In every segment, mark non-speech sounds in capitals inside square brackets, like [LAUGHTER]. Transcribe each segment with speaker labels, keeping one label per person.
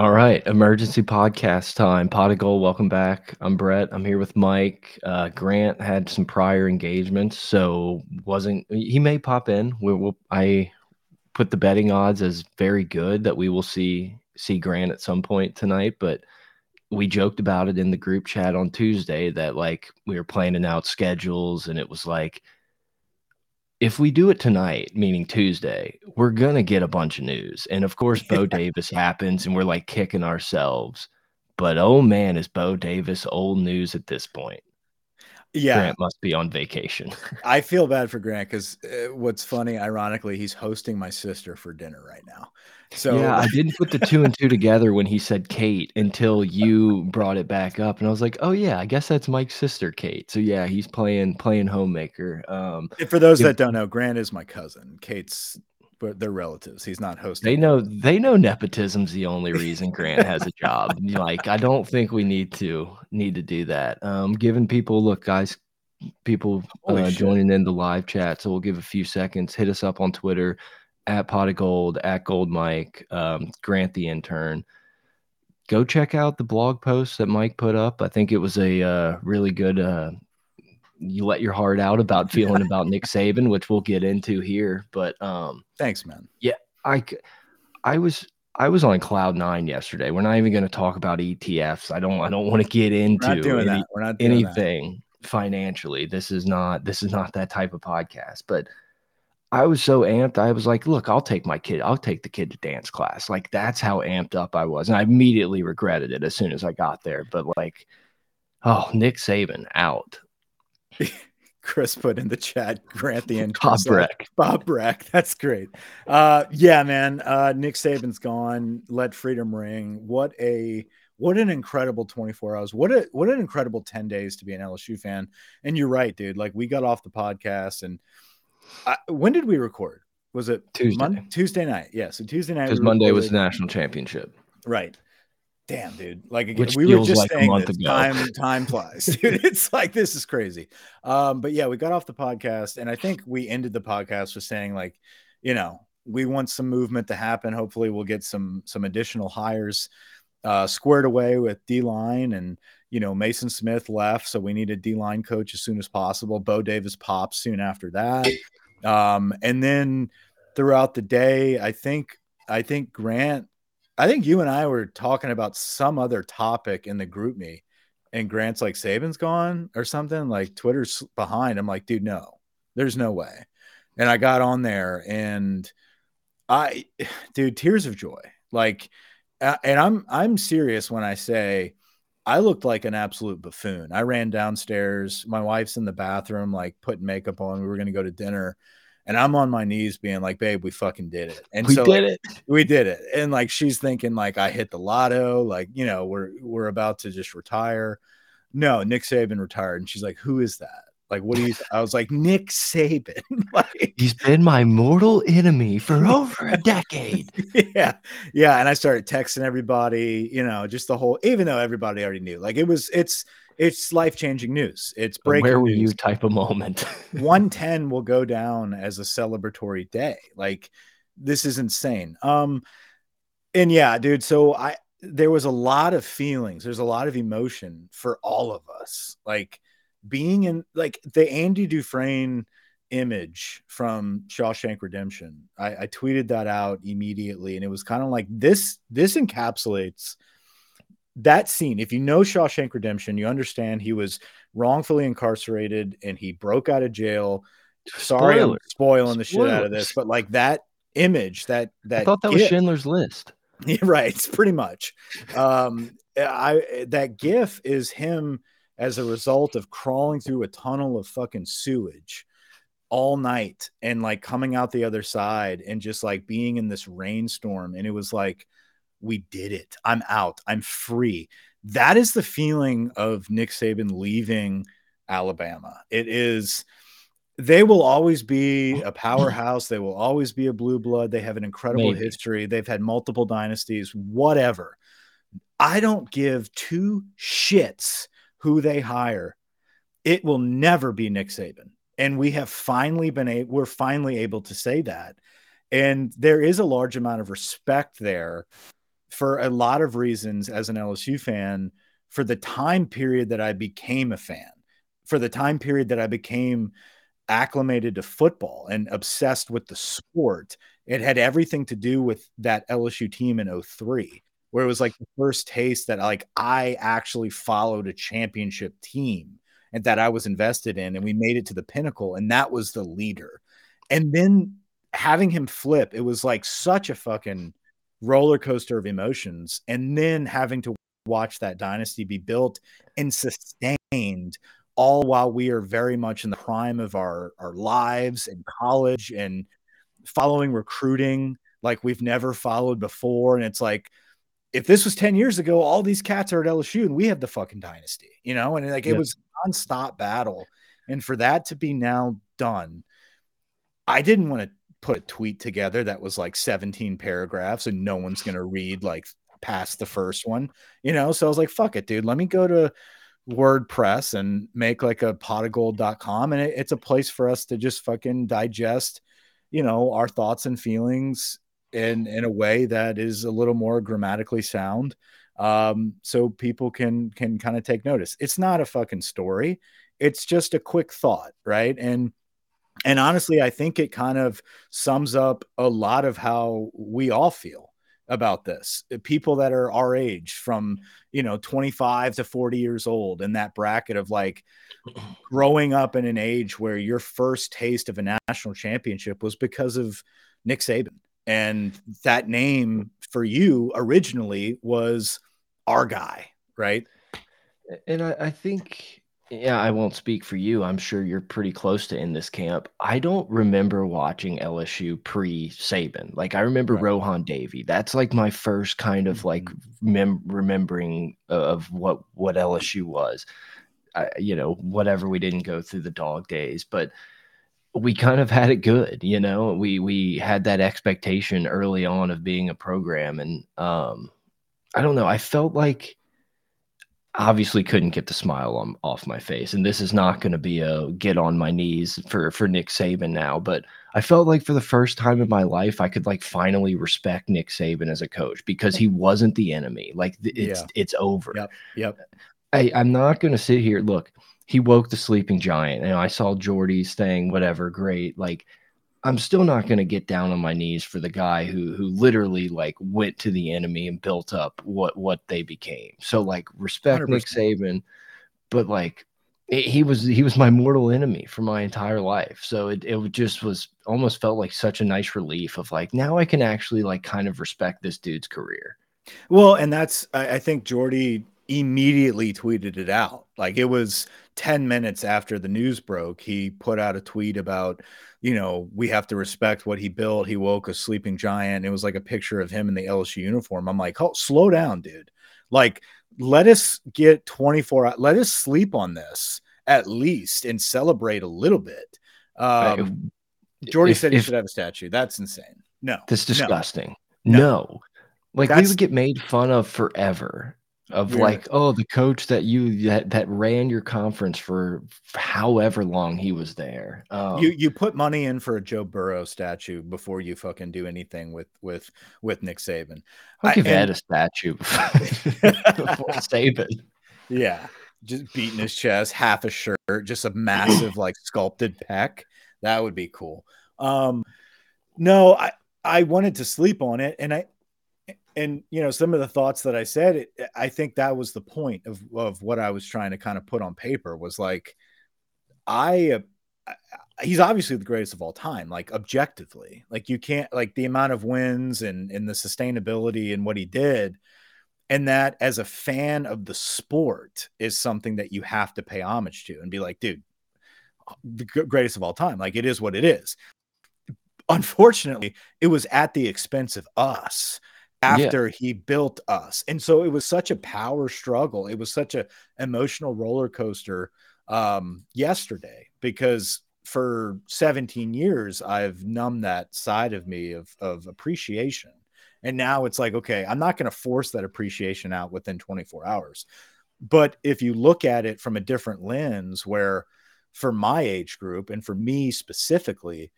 Speaker 1: All right, emergency podcast time. Pot of gold, welcome back. I'm Brett. I'm here with Mike. Uh, Grant had some prior engagements, so wasn't he may pop in. We will. I put the betting odds as very good that we will see see Grant at some point tonight, but we joked about it in the group chat on Tuesday that like we were planning out schedules and it was like if we do it tonight, meaning Tuesday, we're gonna get a bunch of news. And of course, Bo [LAUGHS] Davis happens, and we're like kicking ourselves. But oh man, is Bo Davis old news at this point?
Speaker 2: Yeah,
Speaker 1: Grant must be on vacation. [LAUGHS]
Speaker 2: I feel bad for Grant because uh, what's funny, ironically, he's hosting my sister for dinner right now. So
Speaker 1: yeah, I didn't put the two and two together when he said Kate until you brought it back up, and I was like, oh yeah, I guess that's Mike's sister, Kate. So yeah, he's playing playing homemaker. Um,
Speaker 2: for those that don't know, Grant is my cousin. Kate's but they're relatives. He's not hosting.
Speaker 1: They know they know nepotism's the only reason Grant has a job. [LAUGHS] like I don't think we need to need to do that. Um, giving people look, guys, people uh, joining in the live chat. So we'll give a few seconds. Hit us up on Twitter at pot of gold at gold mike um, grant the intern go check out the blog post that mike put up i think it was a uh, really good uh, you let your heart out about [LAUGHS] feeling about nick saban which we'll get into here but um
Speaker 2: thanks man
Speaker 1: yeah i i was I was on cloud nine yesterday. We're not even going to talk about ETFs. I don't. I don't want to get into any, anything that. financially. This is not. This is not that type of podcast. But I was so amped. I was like, look, I'll take my kid. I'll take the kid to dance class. Like that's how amped up I was. And I immediately regretted it as soon as I got there. But like, oh, Nick Saban out. [LAUGHS]
Speaker 2: Chris put in the chat, grant the end. [LAUGHS]
Speaker 1: Bob Breck.
Speaker 2: Bob Breck. [LAUGHS] That's great. Uh, yeah, man. Uh, Nick Saban's gone. Let freedom ring. What a what an incredible 24 hours. What a what an incredible 10 days to be an LSU fan. And you're right, dude. Like we got off the podcast and uh, when did we record? Was it
Speaker 1: Tuesday? Mon-
Speaker 2: Tuesday night. Yeah. So Tuesday night.
Speaker 1: Because Monday was the national championship.
Speaker 2: Right. Damn, dude. Like again, Which we were just like saying this, time time flies, [LAUGHS] dude. It's like this is crazy. Um, but yeah, we got off the podcast, and I think we ended the podcast with saying like, you know, we want some movement to happen. Hopefully, we'll get some some additional hires uh, squared away with D line and you know, Mason Smith left, so we need a D line coach as soon as possible. Bo Davis pops soon after that. Um, and then throughout the day, I think I think Grant, I think you and I were talking about some other topic in the group me, and Grant's like Saban's gone or something. Like Twitter's behind. I'm like, dude, no, there's no way. And I got on there and I, [SIGHS] dude, tears of joy. Like, and I'm I'm serious when I say I looked like an absolute buffoon. I ran downstairs. My wife's in the bathroom, like putting makeup on. We were to go to dinner. And I'm on my knees being like, babe, we fucking did it. And
Speaker 1: we
Speaker 2: so
Speaker 1: did
Speaker 2: like,
Speaker 1: it.
Speaker 2: We did it. And like she's thinking like I hit the lotto, like, you know, we're we're about to just retire. No, Nick Saban retired. And she's like, Who is that? Like, what do you? I was like, Nick Saban. [LAUGHS] like,
Speaker 1: he's been my mortal enemy for [LAUGHS] over a decade.
Speaker 2: yeah, yeah. And I started texting everybody. You know, just the whole. Even though everybody already knew, like it was. It's it's life changing news. It's breaking.
Speaker 1: Where were
Speaker 2: news.
Speaker 1: you? Type of moment. [LAUGHS]
Speaker 2: One ten will go down as a celebratory day. Like this is insane. Um, and yeah, dude. So I there was a lot of feelings. There's a lot of emotion for all of us. Like being in like the Andy Dufresne image from Shawshank Redemption. I, I tweeted that out immediately, and it was kind of like this. This encapsulates that scene. If you know Shawshank Redemption, you understand he was wrongfully incarcerated and he broke out of jail. Sorry, Spoiler. I'm spoiling the Spoilers. shit out of this, but like that image, that that
Speaker 1: I thought that was Schindler's List. [LAUGHS]
Speaker 2: Yeah, right. It's pretty much. Um, I that GIF is him as a result of crawling through a tunnel of fucking sewage all night and like coming out the other side and just like being in this rainstorm. And it was like, we did it. I'm out. I'm free. That is the feeling of Nick Saban leaving Alabama. It is, they will always be oh. a powerhouse. They will always be a blue blood. They have an incredible Maybe. history. They've had multiple dynasties, whatever. I don't give two shits who they hire, it will never be Nick Saban. And we have finally been able, we're finally able to say that. And there is a large amount of respect there for a lot of reasons as an LSU fan, for the time period that I became a fan, for the time period that I became acclimated to football and obsessed with the sport, it had everything to do with that LSU team in 03, where it was like the first taste that like I actually followed a championship team and that I was invested in, and we made it to the pinnacle, and that was the leader. And then having him flip, it was like such a fucking roller coaster of emotions. And then having to watch that dynasty be built and sustained all while we are very much in the prime of our, our lives and college and following recruiting like we've never followed before. And it's like, if this was 10 years ago, all these cats are at LSU and we have the fucking dynasty, you know? And like it was nonstop battle. And for that to be now done, I didn't want to put a tweet together that was like 17 paragraphs and no one's going to read like past the first one, you know? So I was like, fuck it, dude. Let me go to WordPress and make like a potofgold.com. And it, it's a place for us to just fucking digest, you know, our thoughts and feelings in, in a way that is a little more grammatically sound. Um, so people can, can kind of take notice. It's not a fucking story. It's just a quick thought. Right. And, and honestly, I think it kind of sums up a lot of how we all feel about this. Uh, people that are our age from, you know, 25 to 40 years old in that bracket of like growing up in an age where your first taste of a national championship was because of Nick Saban. And that name for you originally was our guy, right?
Speaker 1: And I, I think yeah, I won't speak for you. I'm sure you're pretty close to in this camp. I don't remember watching LSU pre Saban. Like I remember right. Rohan Davey. That's like my first kind of like mm-hmm. mem- remembering of what what LSU was. I, you know, whatever we didn't go through the dog days, but we kind of had it good. You know, we we had that expectation early on of being a program, and um, I don't know. I felt like obviously couldn't get the smile on, off my face. And this is not going to be a get on my knees for for Nick Saban now, but I felt like for the first time in my life I could like finally respect Nick Saban as a coach because he wasn't the enemy. Like it's yeah. it's over.
Speaker 2: Yep. Yep.
Speaker 1: I, I'm not going to sit here. Look, he woke the sleeping giant. And I saw Jordy saying whatever, great. Like I'm still not going to get down on my knees for the guy who who literally like went to the enemy and built up what what they became. So like respect 100%. Nick Saban, but like it, he was he was my mortal enemy for my entire life. So it it just was almost felt like such a nice relief of like now I can actually like kind of respect this dude's career.
Speaker 2: Well, and that's I, I think Jordy immediately tweeted it out. Like it was 10 minutes after the news broke, he put out a tweet about you know, we have to respect what he built. He woke a sleeping giant. It was like a picture of him in the LSU uniform. I'm like, oh, slow down, dude. Like, let us get 24 let us sleep on this at least and celebrate a little bit. Um, Jordy if, said he if, should have a statue. That's insane. No,
Speaker 1: that's disgusting. No, no. like that's, we would get made fun of forever of yeah. like oh the coach that you that, that ran your conference for however long he was there.
Speaker 2: Um, you you put money in for a joe burrow statue before you fucking do anything with with with nick saban.
Speaker 1: Give ed a statue [LAUGHS] before [LAUGHS] saban?
Speaker 2: Yeah just beating his chest half a shirt just a massive like sculpted pec. That would be cool. Um no i i wanted to sleep on it and i and you know some of the thoughts that i said it, i think that was the point of, of what i was trying to kind of put on paper was like i uh, he's obviously the greatest of all time like objectively. Like you can't like the amount of wins and and the sustainability and what he did and that as a fan of the sport is something that you have to pay homage to and be like dude the greatest of all time. Like it is what it is. Unfortunately it was at the expense of us after yeah. he built us. And so it was such a power struggle. It was such a emotional roller coaster um, yesterday because for 17 years I've numbed that side of me of of appreciation. And now it's like, okay, I'm not going to force that appreciation out within 24 hours. But if you look at it from a different lens, where for my age group and for me specifically,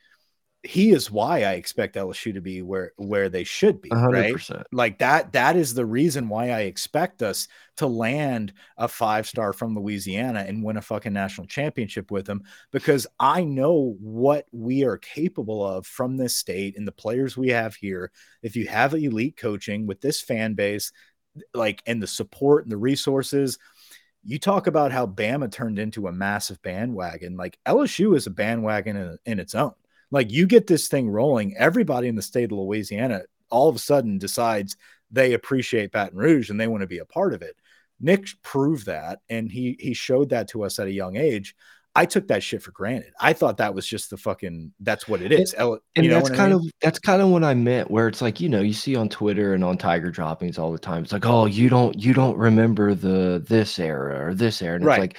Speaker 2: he is why I expect LSU to be where where they should be, 100%. right? Like that that is the reason why I expect us to land a five star from Louisiana and win a fucking national championship with them because I know what we are capable of from this state and the players we have here. If you have elite coaching with this fan base, like and the support and the resources, you talk about how Bama turned into a massive bandwagon. Like LSU is a bandwagon in, in its own like you get this thing rolling, everybody in the state of Louisiana all of a sudden decides they appreciate Baton Rouge and they want to be a part of it. Nick proved that, and he he showed that to us at a young age. I took that shit for granted. I thought that was just the fucking that's what it is.
Speaker 1: And, and that's kind I mean? of that's kind of what I meant where it's like, you know, you see on Twitter and on Tiger droppings all the time. It's like, "Oh, you don't you don't remember the this era or this era." And right. it's like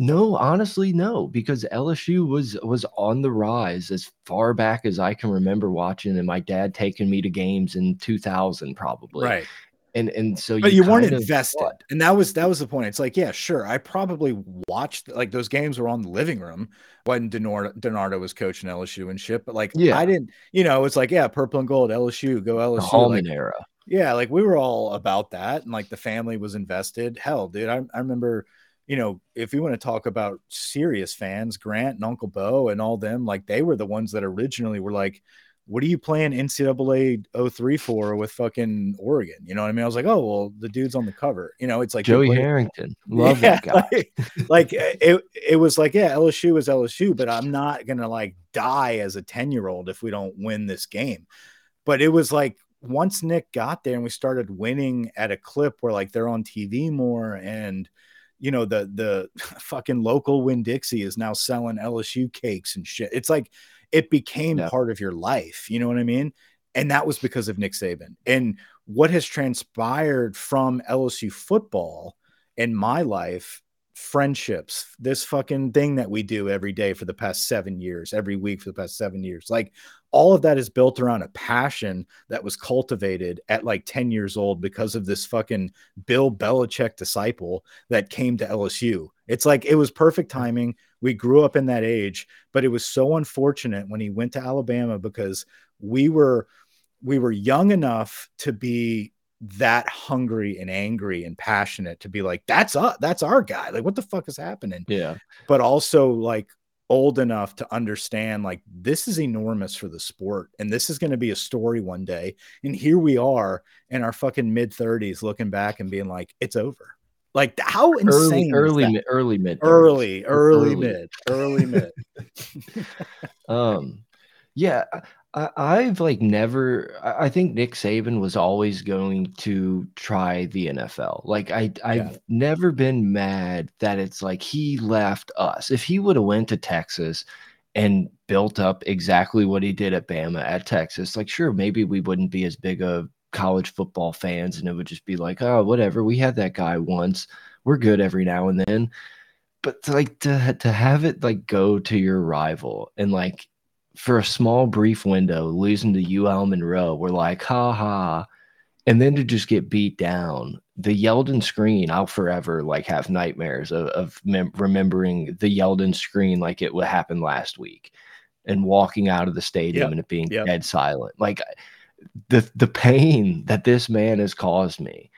Speaker 1: no, honestly, no, because LSU was was on the rise as far back as I can remember watching, and my dad taking me to games in 2000, probably.
Speaker 2: Right.
Speaker 1: And and so,
Speaker 2: but you, you weren't invested, and that was that was the point. It's like, yeah, sure, I probably watched like those games were on the living room when DiNardo, DiNardo was coaching LSU and shit. But like, yeah, I didn't, you know, it's like, yeah, purple and gold, LSU, go LSU, the
Speaker 1: Hallman like, era.
Speaker 2: Yeah, like we were all about that, and like the family was invested. Hell, dude, I, I remember you know, if you want to talk about serious fans, Grant and Uncle Bo and all them, like they were the ones that originally were like, what are you playing NCAA 03 for with fucking Oregon? You know what I mean? I was like, oh, well, the dude's on the cover. You know, it's like
Speaker 1: Joey Harrington. [LAUGHS] Love yeah, that guy.
Speaker 2: Like, [LAUGHS] like, eh, it, it was like, yeah, LSU is LSU, but I'm not going to like die as a 10 year old if we don't win this game. But it was like, once Nick got there and we started winning at a clip where like they're on TV more and – you know the the [LAUGHS] fucking local Winn Dixie is now selling LSU cakes and shit. It's like it became yeah. part of your life. You know what I mean? And that was because of Nick Saban. And what has transpired from LSU football in my life, friendships, this fucking thing that we do every day for the past seven years, every week for the past seven years. Like all of that is built around a passion that was cultivated at like 10 years old because of this fucking Bill Belichick disciple that came to LSU. It's like it was perfect timing. We grew up in that age, but it was so unfortunate when he went to Alabama because we were we were young enough to be that hungry and angry and passionate to be like that's us that's our guy like what the fuck is happening
Speaker 1: yeah
Speaker 2: but also like old enough to understand like this is enormous for the sport and this is going to be a story one day and here we are in our fucking mid 30s looking back and being like it's over. Like how insane
Speaker 1: early early, early mid
Speaker 2: early early, early. mid early mid. [LAUGHS]
Speaker 1: Um yeah I, have like never. I think Nick Saban was always going to try the NFL. Like I, I've yeah. never been mad that it's like he left us. If he would have went to Texas and built up exactly what he did at Bama at Texas, like sure, maybe we wouldn't be as big of college football fans, and it would just be like, oh, whatever. We had that guy once. We're good every now and then. But to, like to to have it like go to your rival and like for a small brief window, losing to UL Monroe, we're like, ha ha. And then to just get beat down, the Yeldon screen, I'll forever like have nightmares of, of remembering the Yeldon screen like it would happen last week and walking out of the stadium yep. and it being yep. dead silent. Like the the pain that this man has caused me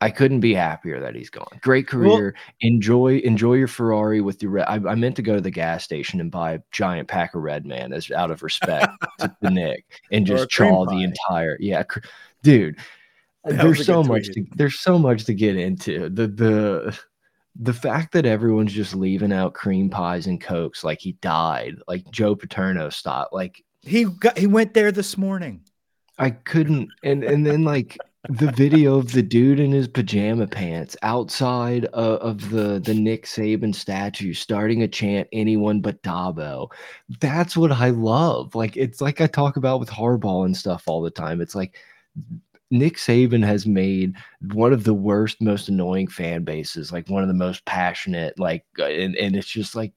Speaker 1: I couldn't be happier that he's gone. Great career. Well, enjoy enjoy your Ferrari with your. I, I, meant to go to the gas station and buy a giant pack of Red Man as out of respect [LAUGHS] to, Nick and just chaw the entire. Yeah, dude. That there's so much. To, there's so much to get into. The the the fact that everyone's just leaving out cream pies and cokes like he died, like Joe Paterno style. Like
Speaker 2: he got he went there this morning.
Speaker 1: I couldn't, and and then like the video of the dude in his pajama pants outside of, of, the the Nick Saban statue starting a chant anyone but Dabo. That's what I love. Like it's like I talk about with Harbaugh and stuff all the time. It's like Nick Saban has made one of the worst, most annoying fan bases, like one of the most passionate, like uh, and, and it's just like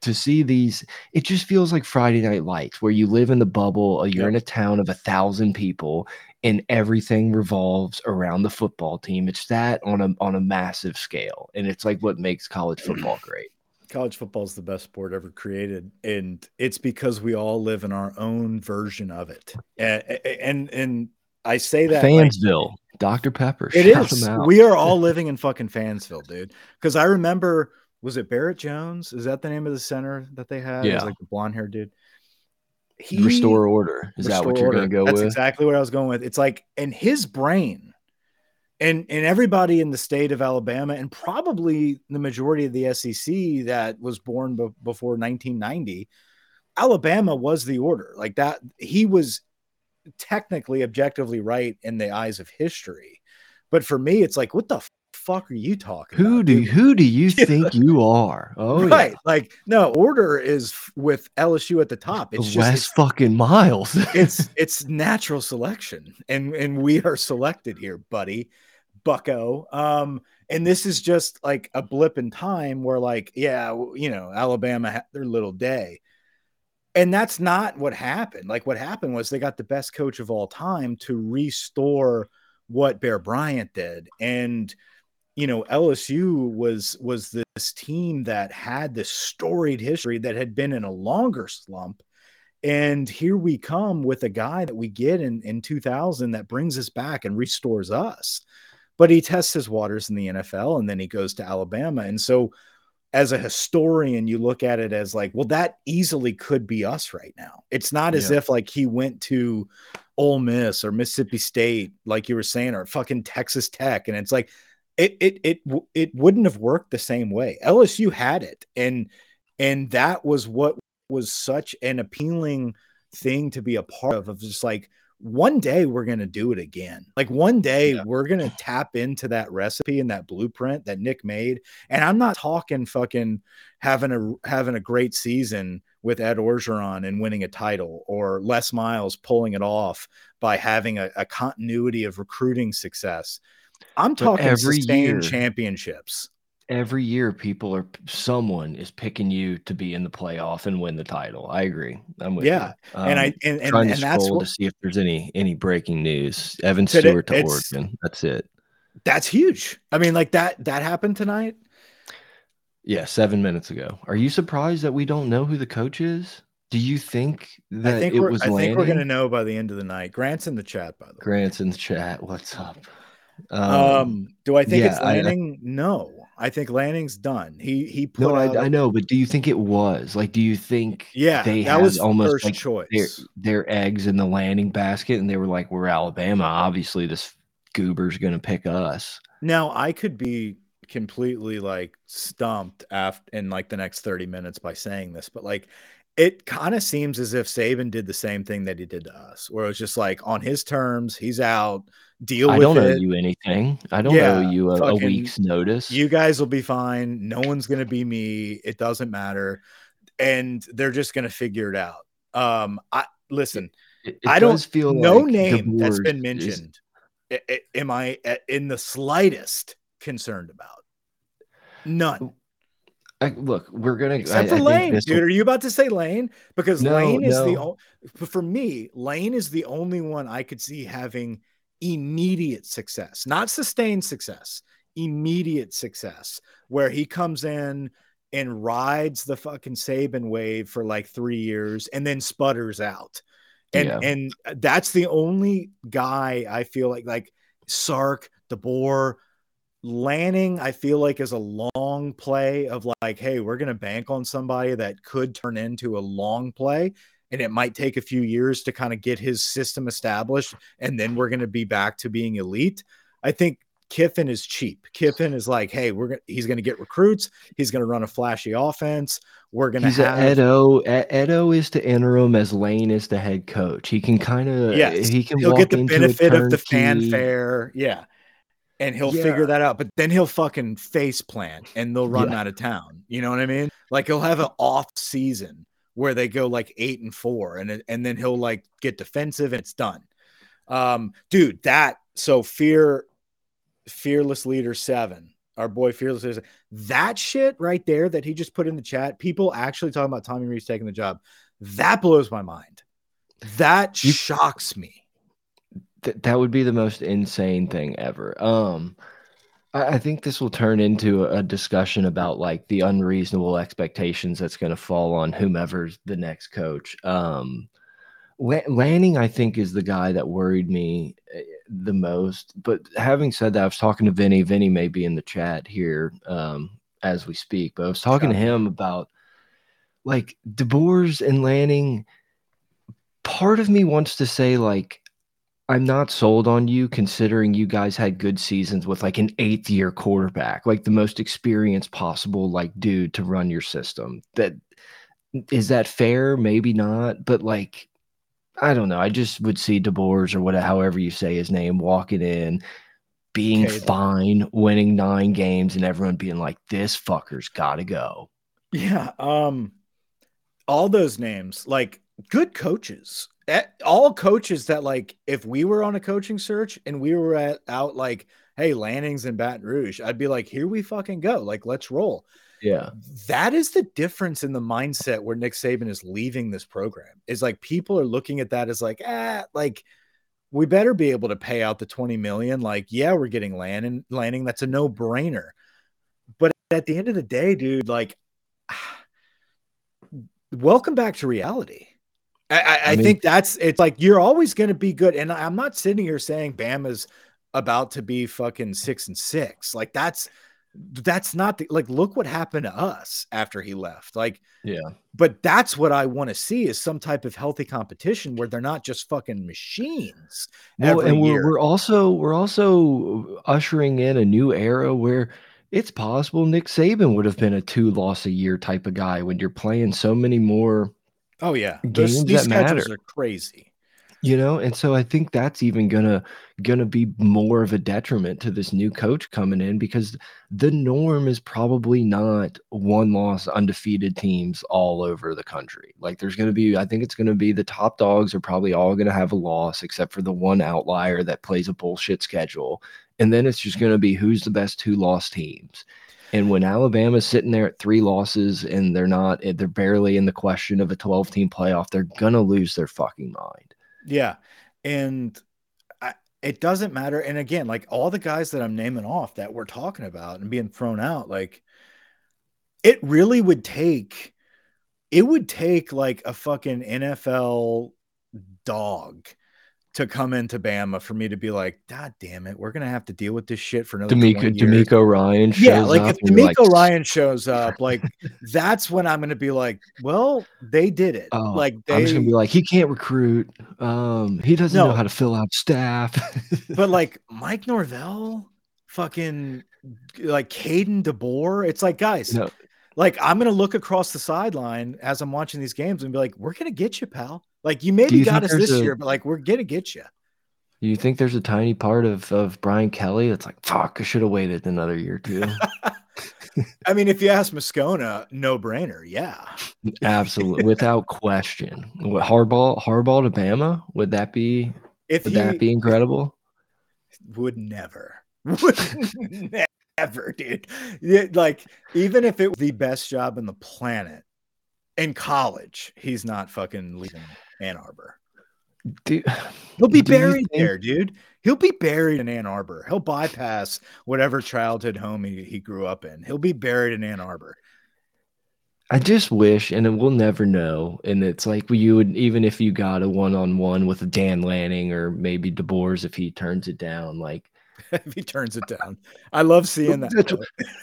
Speaker 1: to see these it just feels like friday night lights where you live in the bubble uh, you're yep. in a town of a thousand people and everything revolves around the football team. It's that on a on a massive scale and it's like what makes college football [CLEARS THROAT] great.
Speaker 2: College football is the best sport ever created and it's because we all live in our own version of it. And and, and i say that
Speaker 1: fansville like, dr pepper
Speaker 2: it is. we are [LAUGHS] all living in fucking fansville dude because i remember was it barrett jones? Is that the name of the center that they had?
Speaker 1: Yeah.
Speaker 2: like the blonde hair dude.
Speaker 1: He, restore order. Is restore that what you're gonna go
Speaker 2: That's
Speaker 1: with?
Speaker 2: exactly what i was going with. It's like in his brain and and everybody in the state of Alabama and probably the majority of the SEC that was born be- before 1990 Alabama was the order. Like that he was technically objectively right in the eyes of history. But for me it's like what the fuck are you talking
Speaker 1: who
Speaker 2: about,
Speaker 1: do dude? who do you [LAUGHS] think you are
Speaker 2: oh right yeah. like no order is with LSU at the top
Speaker 1: it's just it's, fucking miles [LAUGHS]
Speaker 2: it's [LAUGHS] it's natural selection and and we are selected here buddy bucko. Um, and this is just like a blip in time where, like, yeah, you know, Alabama had their little day. And that's not what happened. Like, what happened was they got the best coach of all time to restore what Bear Bryant did. And, you know, LSU was was this team that had this storied history that had been in a longer slump. And here we come with a guy that we get in, in 2000 that brings us back and restores us but he tests his waters in the NFL and then he goes to Alabama. And so, as a historian, you look at it as like, well, that easily could be us right now. It's not as yeah. if like he went to Ole Miss or Mississippi State, like you were saying, or fucking Texas Tech. And it's like, it it it it wouldn't have worked the same way. LSU had it, and and that was what was such an appealing thing to be a part of. Of just like one day we're going to do it again. Like one day yeah. we're going to tap into that recipe and that blueprint that Nick made. And I'm not talking fucking having a having a great season with Ed Orgeron and winning a title or Les Miles pulling it off by having a, a continuity of recruiting success. I'm talking every sustained year, championships
Speaker 1: every year people are someone is picking you to be in the playoff and win the title. I agree. I'm with
Speaker 2: yeah.
Speaker 1: you.
Speaker 2: Um, and I and, and, and that's
Speaker 1: what, to see if there's any any breaking news. Evan Stewart to Oregon. That's it.
Speaker 2: That's huge. I mean, like that that happened tonight.
Speaker 1: Yeah, seven minutes ago. Are you surprised that we don't know who the coach is? Do you think that
Speaker 2: I think
Speaker 1: it
Speaker 2: was?
Speaker 1: I
Speaker 2: think we're gonna know by the end of the night. Grant's in the chat, by the way.
Speaker 1: Grant's in the chat. What's up?
Speaker 2: Um, um do I think yeah, it's Lanning? I, no. I think Lanning's done. He he put
Speaker 1: no, I, I, know, but do you think it was like? Do you think
Speaker 2: yeah
Speaker 1: they
Speaker 2: that was
Speaker 1: almost
Speaker 2: like choice
Speaker 1: their, their eggs in the Lanning basket, and they were like, "We're Alabama. Obviously, this goober's going to pick us."
Speaker 2: Now I could be completely like stumped after in like the next 30 minutes by saying this, but like it kind of seems as if Saban did the same thing that he did to us, where it was just like on his terms, he's out deal I
Speaker 1: don't
Speaker 2: it.
Speaker 1: owe you anything. I don't yeah, owe you a, a, week's notice.
Speaker 2: You guys will be fine. No one's gonna be me. It doesn't matter. And they're just gonna figure it out. Um, I listen, it, it I don't feel no like name that's been mentioned. Is... am I in the slightest concerned about? None.
Speaker 1: I, look, we're gonna
Speaker 2: except I, for Lane, dude. Will... Are you about to say Lane? Because no, Lane is no. the only for me. Lane is the only one I could see having immediate success, not sustained success, immediate success, where he comes in and rides the fucking Saban wave for like three years and then sputters out. And yeah. and uh, that's the only guy I feel like like Sark, DeBoer, Lanning, I feel like is a long play of like, hey, we're gonna bank on somebody that could turn into a long play and it might take a few years to kind of get his system established and then we're going to be back to being elite. I think kiffin is cheap. Kiffin is like hey we're gonna he's going to get recruits he's going to run a flashy offense we're going to have
Speaker 1: edo edo is to interim as lane is the head coach. He can kind of
Speaker 2: yeah
Speaker 1: he can
Speaker 2: he'll get the benefit of the fanfare. Yeah and he'll yeah. figure that out. But then he'll fucking face plant and they'll run yeah. out of town. You know what I mean? Like he'll have an off season where they go like eight and four, and and then he'll like get defensive and it's done. Um, dude, that so fear, fearless leader seven, our boy fearless leader, that shit right there that he just put in the chat. People actually talking about Tommy Rees taking the job. That blows my mind. That you, shocks me.
Speaker 1: Th- that would be the most insane thing ever. Um, I think this will turn into a discussion about like the unreasonable expectations that's going to fall on whomever's the next coach. Um, Lanning, I think, is the guy that worried me eh, the most. But having said that, I was talking to Vinny. Vinny may be in the chat here um, as we speak, but I was talking to him about like DeBoers and Lanning. Part of me wants to say like I'm not sold on you considering you guys had good seasons with like an eighth year quarterback, like the most experienced possible like dude to run your system. That is that fair? Maybe not, but like I don't know. I just would see DeBoers or whatever, however you say his name, walking in, being okay, fine, winning nine games, and everyone being like, "This fucker's got to go."
Speaker 2: Yeah. Um. All those names, like good coaches, all coaches that like if we were on a coaching search and we were at out like hey Lanning's in Baton Rouge, I'd be like, here we fucking go, like let's roll.
Speaker 1: Yeah,
Speaker 2: that is the difference in the mindset where Nick Saban is leaving this program. Is like people are looking at that as like ah like we better be able to pay out the 20 million. Like, yeah, we're getting Lanning, Lanning. That's a no brainer. But at the end of the day, dude, like, [SIGHS] welcome back to reality. I, I, I mean, think that's it's like you're always going to be good. And I'm not sitting here saying Bama's about to be fucking six and six. Like that's that's not the, like look what happened to us after he left. Like
Speaker 1: yeah,
Speaker 2: but that's what I want to see is some type of healthy competition where they're not just fucking machines.
Speaker 1: Well, and we're, we're also we're also ushering in a new era where it's possible Nick Saban would have been a two loss a year type of guy when you're playing so many more
Speaker 2: Oh yeah, games these that matter are crazy.
Speaker 1: You know, and so I think that's even gonna gonna be more of a detriment to this new coach coming in because the norm is probably not one loss undefeated teams all over the country. Like there's gonna be, I think it's gonna be the top dogs are probably all gonna have a loss except for the one outlier that plays a bullshit schedule. And then it's just gonna be who's the best two lost teams. And when Alabama's sitting there at three losses and they're not, eh, they're barely in the question of a 12 team playoff, they're going to lose their fucking mind.
Speaker 2: Yeah. And I, it doesn't matter. And again, like all the guys that I'm naming off that we're talking about and being thrown out, like it really would take, it would take like a fucking NFL dog to come into Bama for me to be like, God damn it, we're gonna have to deal with this shit for another
Speaker 1: DeMeco, DeMeco Ryan.
Speaker 2: yeah, like if DeMeco like... Ryan shows up, like that's when I'm gonna be like, well, they did it. Oh, like they...
Speaker 1: I'm just gonna be like, he can't recruit. Um, he doesn't no. know how to fill out staff.
Speaker 2: but [LAUGHS] like Mike Norvell, fucking like Kalen DeBoer, it's like guys. No. Like I'm gonna look across the sideline as I'm watching these games and be like, "We're gonna get you, pal." Like you maybe you got us this a, year, but like we're gonna get you.
Speaker 1: You think there's a tiny part of of Brian Kelly that's like, fuck, I should have waited another year too. [LAUGHS]
Speaker 2: I mean, if you ask Moscona, no brainer, yeah, [LAUGHS]
Speaker 1: absolutely, without question. What Harbaugh, Harbaugh to Bama, would that be? If would he, that be incredible?
Speaker 2: Would never, [LAUGHS] would never, dude. Like even if it was the best job in the planet in college, he's not fucking leaving Ann Arbor.
Speaker 1: Dude,
Speaker 2: He'll be buried think... there, dude. He'll be buried in Ann Arbor. He'll bypass whatever childhood home he, he grew up in. He'll be buried in Ann Arbor.
Speaker 1: I just wish, and we'll never know. And it's like you would, even if you got a one on one with Dan Lanning or maybe DeBoers, if he turns it down, like [LAUGHS]
Speaker 2: if he turns it down, I love seeing that.
Speaker 1: That's,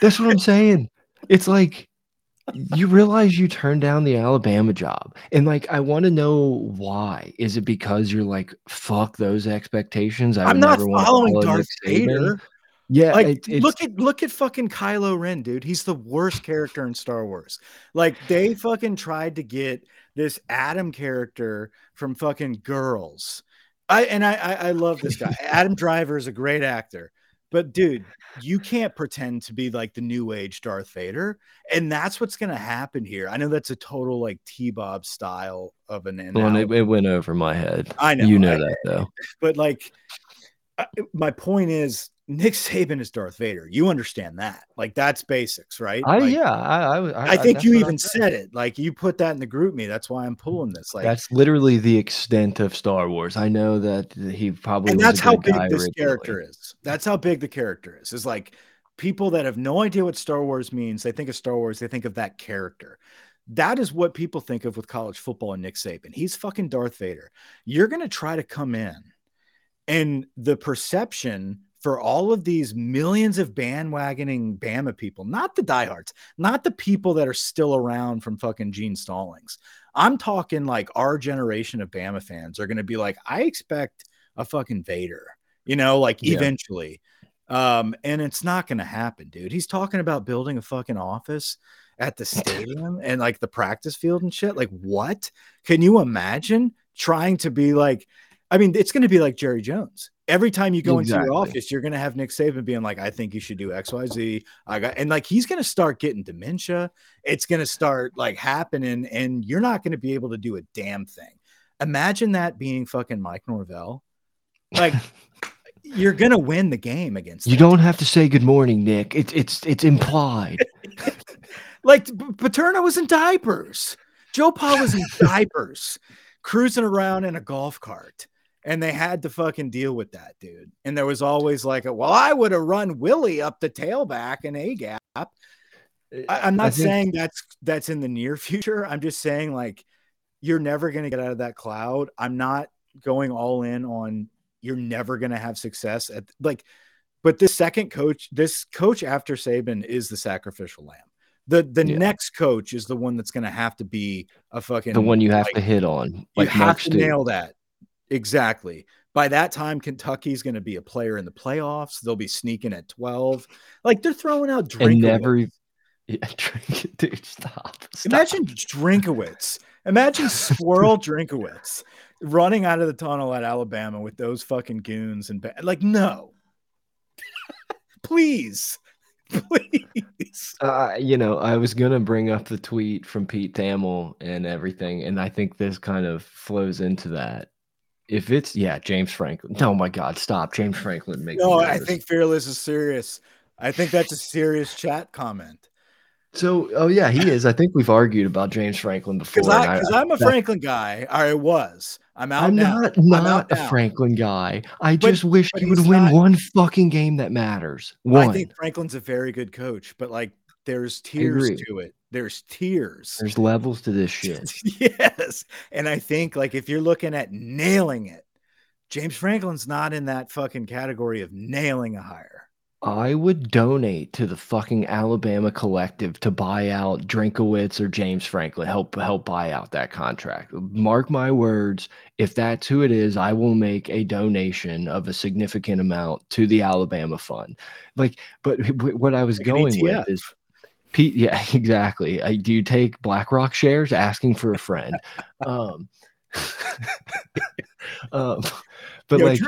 Speaker 1: that's what I'm saying. It's like you realize you turned down the Alabama job. And like I want to know why. Is it because you're like, fuck those expectations?
Speaker 2: I am not following Darth Vader.
Speaker 1: Yeah,
Speaker 2: like it, look at look at fucking Kylo Ren, dude. He's the worst character in Star Wars. Like they fucking tried to get this Adam character from fucking girls. I and I I, I love this guy. Adam Driver is a great actor. But dude, you can't pretend to be like the new age Darth Vader, and that's what's going to happen here. I know that's a total like T Bob style of an.
Speaker 1: Well, it, it, went over my head.
Speaker 2: I know
Speaker 1: you know I, that though.
Speaker 2: But like, uh, my point is, Nick Saban is Darth Vader. You understand that? Like that's basics, right?
Speaker 1: I,
Speaker 2: like,
Speaker 1: yeah, I, I,
Speaker 2: I think you even said it. Like you put that in the group me. That's why I'm pulling this. Like
Speaker 1: that's literally the extent of Star Wars. I know that he probably
Speaker 2: and that's how big this originally. character is. That's how big the character is. Is like people that have no idea what Star Wars means, they think of Star Wars, they think of that character. That is what people think of with college football and Nick Saban. He's fucking Darth Vader. You're going to try to come in, and the perception for all of these millions of bandwagoning Bama people, not the diehards, not the people that are still around from fucking Gene Stallings. I'm talking like our generation of Bama fans are going to be like, I expect a fucking Vader, you know, like yeah. eventually. Um, and it's not going to happen, dude. He's talking about building a fucking office at the [LAUGHS] stadium and like the practice field and shit. Like, what? Can you imagine trying to be like, I mean, it's going to be like Jerry Jones. Every time you go exactly. into your office, you're going to have Nick Saban being like, I think you should do X, Y, Z. I got, and like, he's going to start getting dementia. It's going to start like happening, and you're not going to be able to do a damn thing. Imagine that being fucking Mike Norvell. Like, [LAUGHS] you're gonna win the game against.
Speaker 1: You don't team. have to say good morning, Nick. It's it's it's implied. [LAUGHS]
Speaker 2: like Paterno was in diapers. Joe Pa was in [LAUGHS] diapers, cruising around in a golf cart, and they had to fucking deal with that, dude. And there was always like, a, well, I would have run Willie up the tailback and a gap. Eh, I, am not think... saying that's that's in the near [LAUGHS] future. I'm just saying like you're never gonna get out of that cloud. I'm not going all in on you're never going to have success at like but this second coach this coach after Saban is the sacrificial lamb the the yeah. next coach is the one that's going to have to be a fucking
Speaker 1: the one you have like, to hit on
Speaker 2: like you have to nail that exactly by that time kentucky's going to be a player in the playoffs they'll be sneaking at 12 like they're throwing out
Speaker 1: drink never yeah, [LAUGHS] drink dude. Stop,
Speaker 2: stop. Imagine Drinkwitz. Imagine Swirl [LAUGHS] Drinkwitz running out of the tunnel at Alabama with those fucking goons and like no, please, please.
Speaker 1: Uh, you know, I was gonna bring up the tweet from Pete Thamel and everything, and I think this kind of flows into that. If it's yeah, James Franklin. Oh my God, stop, James Franklin.
Speaker 2: Make no, I think fearless is serious. I think that's a serious chat comment.
Speaker 1: So, oh yeah, he is. I think we've argued about James Franklin before.
Speaker 2: Because I'm a Franklin guy. I was. I'm out
Speaker 1: I'm
Speaker 2: now.
Speaker 1: not not a now. Franklin guy. I but, just wish he would win not, one fucking game that matters. One. I think
Speaker 2: Franklin's a very good coach, but like there's tiers to it. There's tiers.
Speaker 1: There's levels to this shit. [LAUGHS]
Speaker 2: yes. And I think like if you're looking at nailing it, James Franklin's not in that fucking category of nailing a hire.
Speaker 1: I would donate to the fucking Alabama collective to buy out Drinkwitz or James Franklin. Help help buy out that contract. Mark my words. If that's who it is, I will make a donation of a significant amount to the Alabama fund. Like, but what I was like going with is Pete. Yeah, [LAUGHS] exactly. I, do you take BlackRock shares? Asking for a friend. um, [LAUGHS] um, but Yo, like,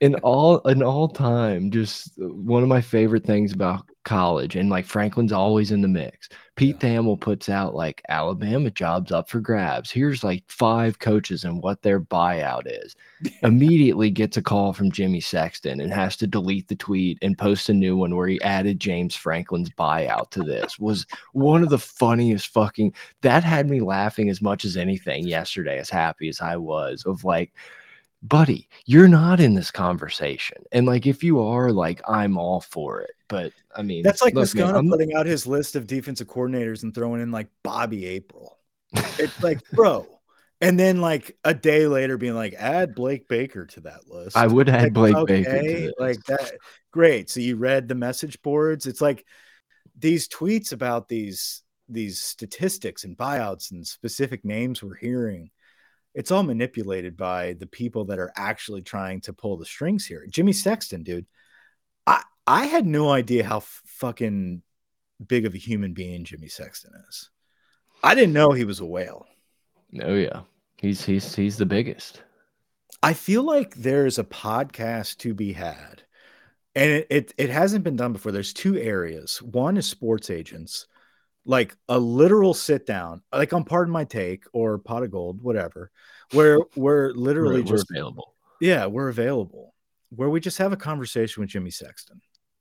Speaker 1: in all in all time just one of my favorite things about college and like franklin's always in the mix. Pete yeah. thamel puts out like alabama jobs up for grabs. Here's like five coaches and what their buyout is. [LAUGHS] Immediately gets a call from jimmy sexton and has to delete the tweet and post a new one where he added james franklin's buyout to this. Was one of the funniest fucking that had me laughing as much as anything yesterday as happy as i was of like buddy, you're not in this conversation. And like, if you are, like, I'm all for it. But I mean,
Speaker 2: that's like Moscona putting out his list of defensive coordinators and throwing in like Bobby April. It's like, [LAUGHS] bro. And then like a day later, being like, add Blake Baker to that list.
Speaker 1: I would add
Speaker 2: like,
Speaker 1: Blake okay, Baker.
Speaker 2: Like that. Great. So you read the message boards. It's like these tweets about these these statistics and buyouts and specific names we're hearing it's all manipulated by the people that are actually trying to pull the strings here. Jimmy Sexton, dude, I I had no idea how fucking big of a human being Jimmy Sexton is. I didn't know he was a whale.
Speaker 1: Oh yeah, he's he's he's the biggest.
Speaker 2: I feel like there's a podcast to be had, and it, it, it hasn't been done before. There's two areas. One is sports agents, like a literal sit down, like on Pardon My Take or Pot of Gold, whatever, where we're literally we're, just
Speaker 1: we're available.
Speaker 2: Yeah, we're available. Where we just have a conversation with Jimmy Sexton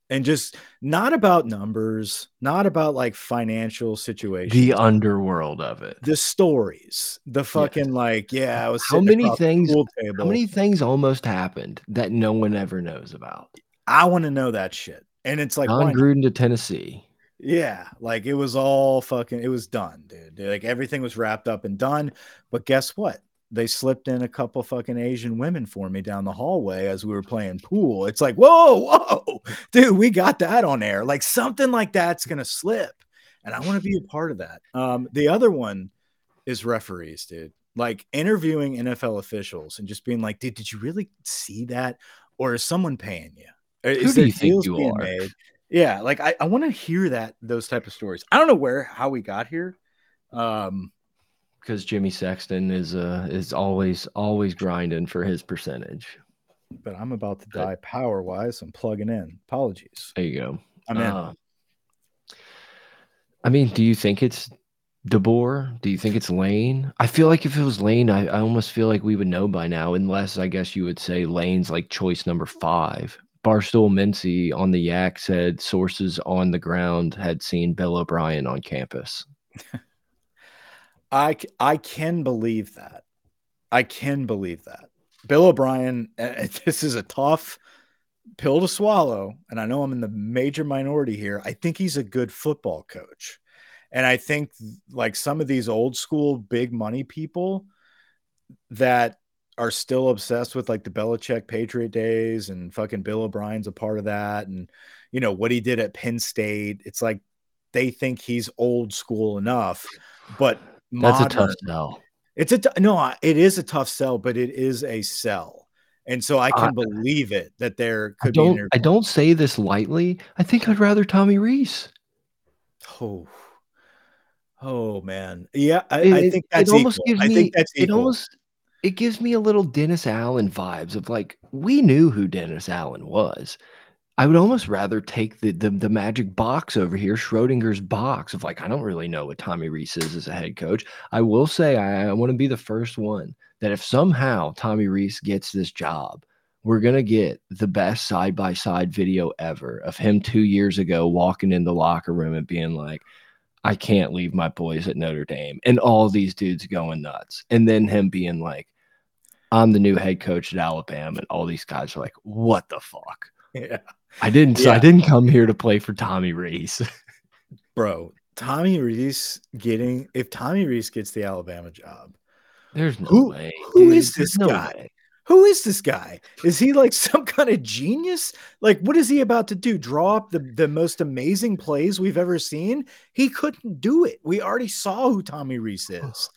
Speaker 2: and just not about numbers, not about like financial situations,
Speaker 1: the underworld of it,
Speaker 2: the stories, the fucking like, yeah, I was
Speaker 1: how many things, how many things almost happened that no one ever knows about.
Speaker 2: I want to know that shit. And it's like
Speaker 1: Jon Gruden to Tennessee.
Speaker 2: Yeah, like it was all fucking it was done, dude. Like everything was wrapped up and done. But guess what? They slipped in a couple fucking Asian women for me down the hallway as we were playing pool. It's like, whoa, whoa, dude, we got that on air. Like something like that's gonna slip. And I want to be a part of that. Um, the other one is referees, dude. Like interviewing NFL officials and just being like, dude, did you really see that? Or is someone paying you?
Speaker 1: Who is do you think you are? Made?
Speaker 2: Yeah, like I, I want to hear that those type of stories. I don't know where how we got here. Um
Speaker 1: because Jimmy Sexton is uh is always always grinding for his percentage.
Speaker 2: But I'm about to die power wise. I'm plugging in. Apologies.
Speaker 1: There you go.
Speaker 2: I'm in. Uh,
Speaker 1: I mean, do you think it's DeBoer? Do you think it's Lane? I feel like if it was Lane, I, I almost feel like we would know by now, unless I guess you would say Lane's like choice number five. Barstool Mincy on the Yak said sources on the ground had seen Bill O'Brien on campus.
Speaker 2: I I can believe that. I can believe that. Bill O'Brien, [LAUGHS] this is a tough pill to swallow, and I know I'm in the major minority here. I think he's a good football coach. And I think like some of these old school big money people that are still obsessed with like the Belichick Patriot days and fucking Bill O'Brien's a part of that. And, you know, what he did at Penn State. It's like they think he's old school enough, but
Speaker 1: that's a tough sell.
Speaker 2: It's a, no, it is a tough sell, but it is a sell. And so I can uh, believe it that there could
Speaker 1: I don't,
Speaker 2: be.
Speaker 1: I don't say this lightly. I think I'd rather Tommy Rees.
Speaker 2: Oh, oh man, yeah. I, it, I think that's it almost equal. gives me. I think that's
Speaker 1: equal. It almost it gives me a little Dennis Allen vibes of like we knew who Dennis Allen was. I would almost rather take the, the the magic box over here, Schrodinger's box of like I don't really know what Tommy Rees is as a head coach. I will say I, I want to be the first one that if somehow Tommy Rees gets this job, we're gonna get the best side by side video ever of him two years ago walking in the locker room and being like, I can't leave my boys at Notre Dame. And all these dudes going nuts. And then him being like, I'm the new head coach at Alabama. And all these guys are like, what the fuck? [LAUGHS]
Speaker 2: Yeah.
Speaker 1: I didn't yeah. I didn't come here to play for Tommy Rees. [LAUGHS]
Speaker 2: Bro, Tommy Rees getting if Tommy Rees gets the Alabama job,
Speaker 1: there's no who, way.
Speaker 2: Who dude, is this no guy? Way. Who is this guy? Is he like [LAUGHS] some kind of genius? Like, what is he about to do? Draw up the, the most amazing plays we've ever seen? He couldn't do it. We already saw who Tommy Rees is.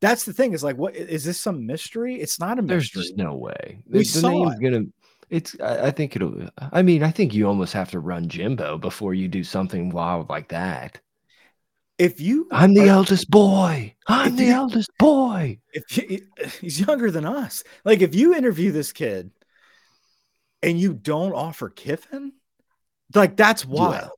Speaker 2: That's the thing. Is like, what is this some mystery? It's not a mystery.
Speaker 1: There's just no way. We the, saw name's it. gonna it's I, I think it'll I mean, I think you almost have to run Jimbo before you do something wild like that.
Speaker 2: If you
Speaker 1: I'm the are, eldest boy. I'm the you, eldest boy.
Speaker 2: If you, he's younger than us. Like if you interview this kid and you don't offer Kiffin, like that's wild. Yeah.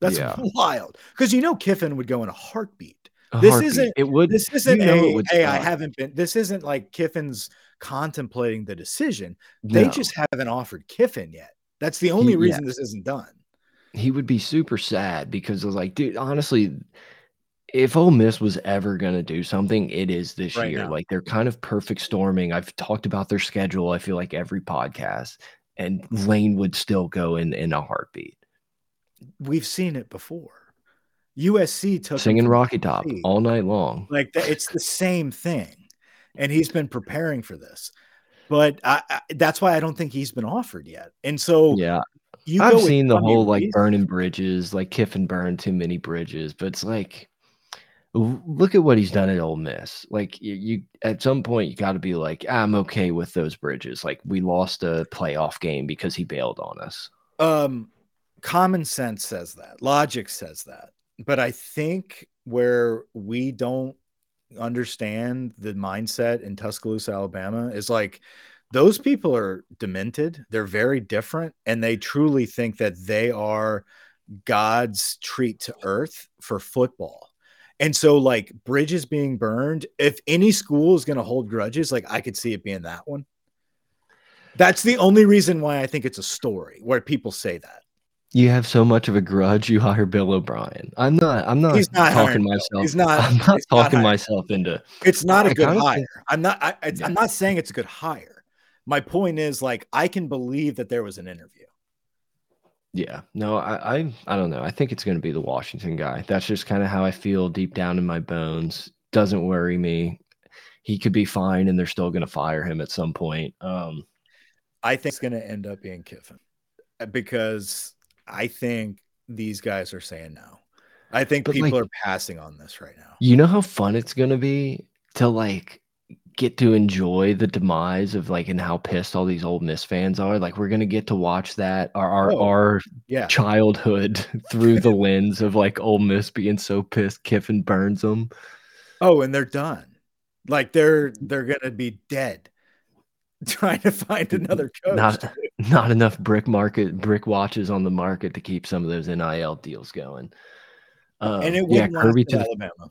Speaker 2: That's yeah. wild. Because you know Kiffin would go in a heartbeat. A this heartbeat. isn't it would this isn't you know a, hey, I haven't been this isn't like Kiffin's contemplating the decision. They no. just haven't offered Kiffin yet. That's the only he, reason yeah. this isn't done.
Speaker 1: He would be super sad because I was like, dude, honestly, if Ole Miss was ever going to do something, it is this right year. Now. Like they're kind of perfect storming. I've talked about their schedule. I feel like every podcast, and Lane would still go in in a heartbeat.
Speaker 2: We've seen it before. USC took
Speaker 1: singing Rocky Top all night long.
Speaker 2: Like it's the same thing and he's been preparing for this. But I, I, that's why I don't think he's been offered yet. And so,
Speaker 1: yeah, you I've seen the whole like burning bridges, like Kiffin burned too many bridges, but it's like, look at what he's done at Ole Miss. Like you, you at some point, you got to be like, I'm okay with those bridges. Like we lost a playoff game because he bailed on us.
Speaker 2: Um, common sense says that, logic says that, but I think where we don't understand the mindset in Tuscaloosa, Alabama is like those people are demented. They're very different, and they truly think that they are God's treat to earth for football. And so, like bridges being burned, if any school is going to hold grudges, like I could see it being that one. That's the only reason why I think it's a story where people say that.
Speaker 1: You have so much of a grudge. You hire Bill O'Brien. I'm not. I'm not,
Speaker 2: He's not
Speaker 1: talking myself. He's not. I'm not talking not myself into.
Speaker 2: It's not a good hire. Think, I'm not. I, am not saying it's a good hire. My point is, like, I can believe that there was an interview.
Speaker 1: Yeah, no, I, I, I don't know. I think it's going to be the Washington guy. That's just kind of how I feel deep down in my bones. Doesn't worry me. He could be fine, and they're still going to fire him at some point. Um,
Speaker 2: I think it's going to end up being Kiffin uh, because I think these guys are saying no. I think people like, are passing on this right now.
Speaker 1: You know how fun it's going to be to like get to enjoy the demise of like and how pissed all these Ole Miss fans are. Like we're gonna get to watch that our our, oh, our yeah. childhood [LAUGHS] through the lens of like Ole Miss being so pissed Kiffin burns them.
Speaker 2: Oh, and they're done. Like they're they're gonna be dead [LAUGHS] trying to find another coach.
Speaker 1: Not, [LAUGHS] not enough brick market brick watches on the market to keep some of those NIL deals going.
Speaker 2: Uh, and it yeah, Kirby to Alabama.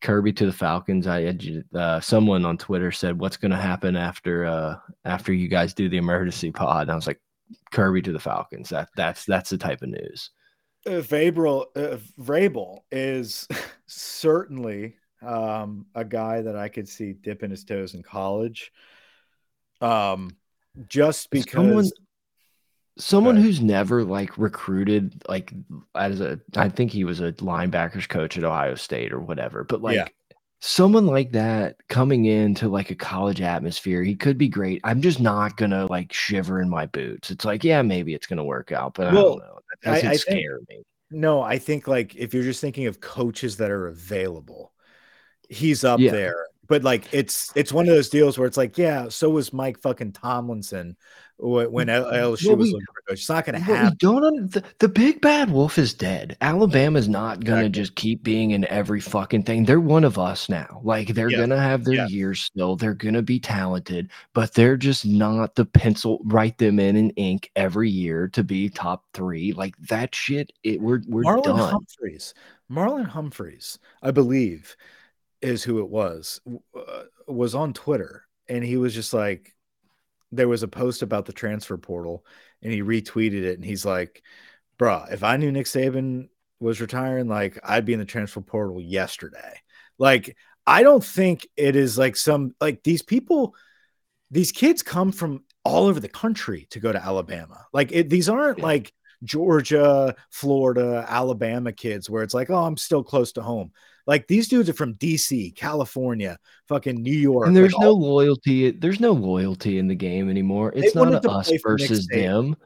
Speaker 1: Kirby to the Falcons. I uh, someone on Twitter said, "What's going to happen after uh, after you guys do the emergency pod?" And I was like, "Kirby to the Falcons." That that's that's the type of news.
Speaker 2: Uh, Vrabel, uh, Vrabel is [LAUGHS] certainly um, a guy that I could see dipping his toes in college. Um, just because
Speaker 1: someone, someone who's never like recruited like as a I think he was a linebackers coach at Ohio State or whatever, but like yeah. someone like that coming into like a college atmosphere, he could be great. I'm just not gonna like shiver in my boots. It's like, yeah, maybe it's gonna work out, but well, I don't know. That doesn't I, I scare
Speaker 2: think,
Speaker 1: me.
Speaker 2: No, I think like if you're just thinking of coaches that are available, he's up yeah. there but like it's it's one of those deals where it's like, yeah, so was Mike fucking Tomlinson when LSU well, was looking for coach. It's not going to happen.
Speaker 1: Don't the, the, big bad wolf is dead. Alabama's not going to exactly. just keep being in every fucking thing. They're one of us now. Like they're yeah. going to have their yeah. years still. They're going to be talented, but they're just not the pencil. Write them in in ink every year to be top three. Like that shit. It we're we're Marlon done.
Speaker 2: Humphreys, Marlon Humphreys, I believe is who it was, uh, was on Twitter. And he was just like, there was a post about the transfer portal and he retweeted it. And he's like, bruh, if I knew Nick Saban was retiring, like I'd be in the transfer portal yesterday. Like, I don't think it is like some, like these people, these kids come from all over the country to go to Alabama. Like, it, these aren't yeah. like, Georgia, Florida, Alabama kids where it's like, oh, I'm still close to home. Like these dudes are from DC, California, fucking New York.
Speaker 1: And there's like no all- loyalty. There's no loyalty in the game anymore. It's not us versus them.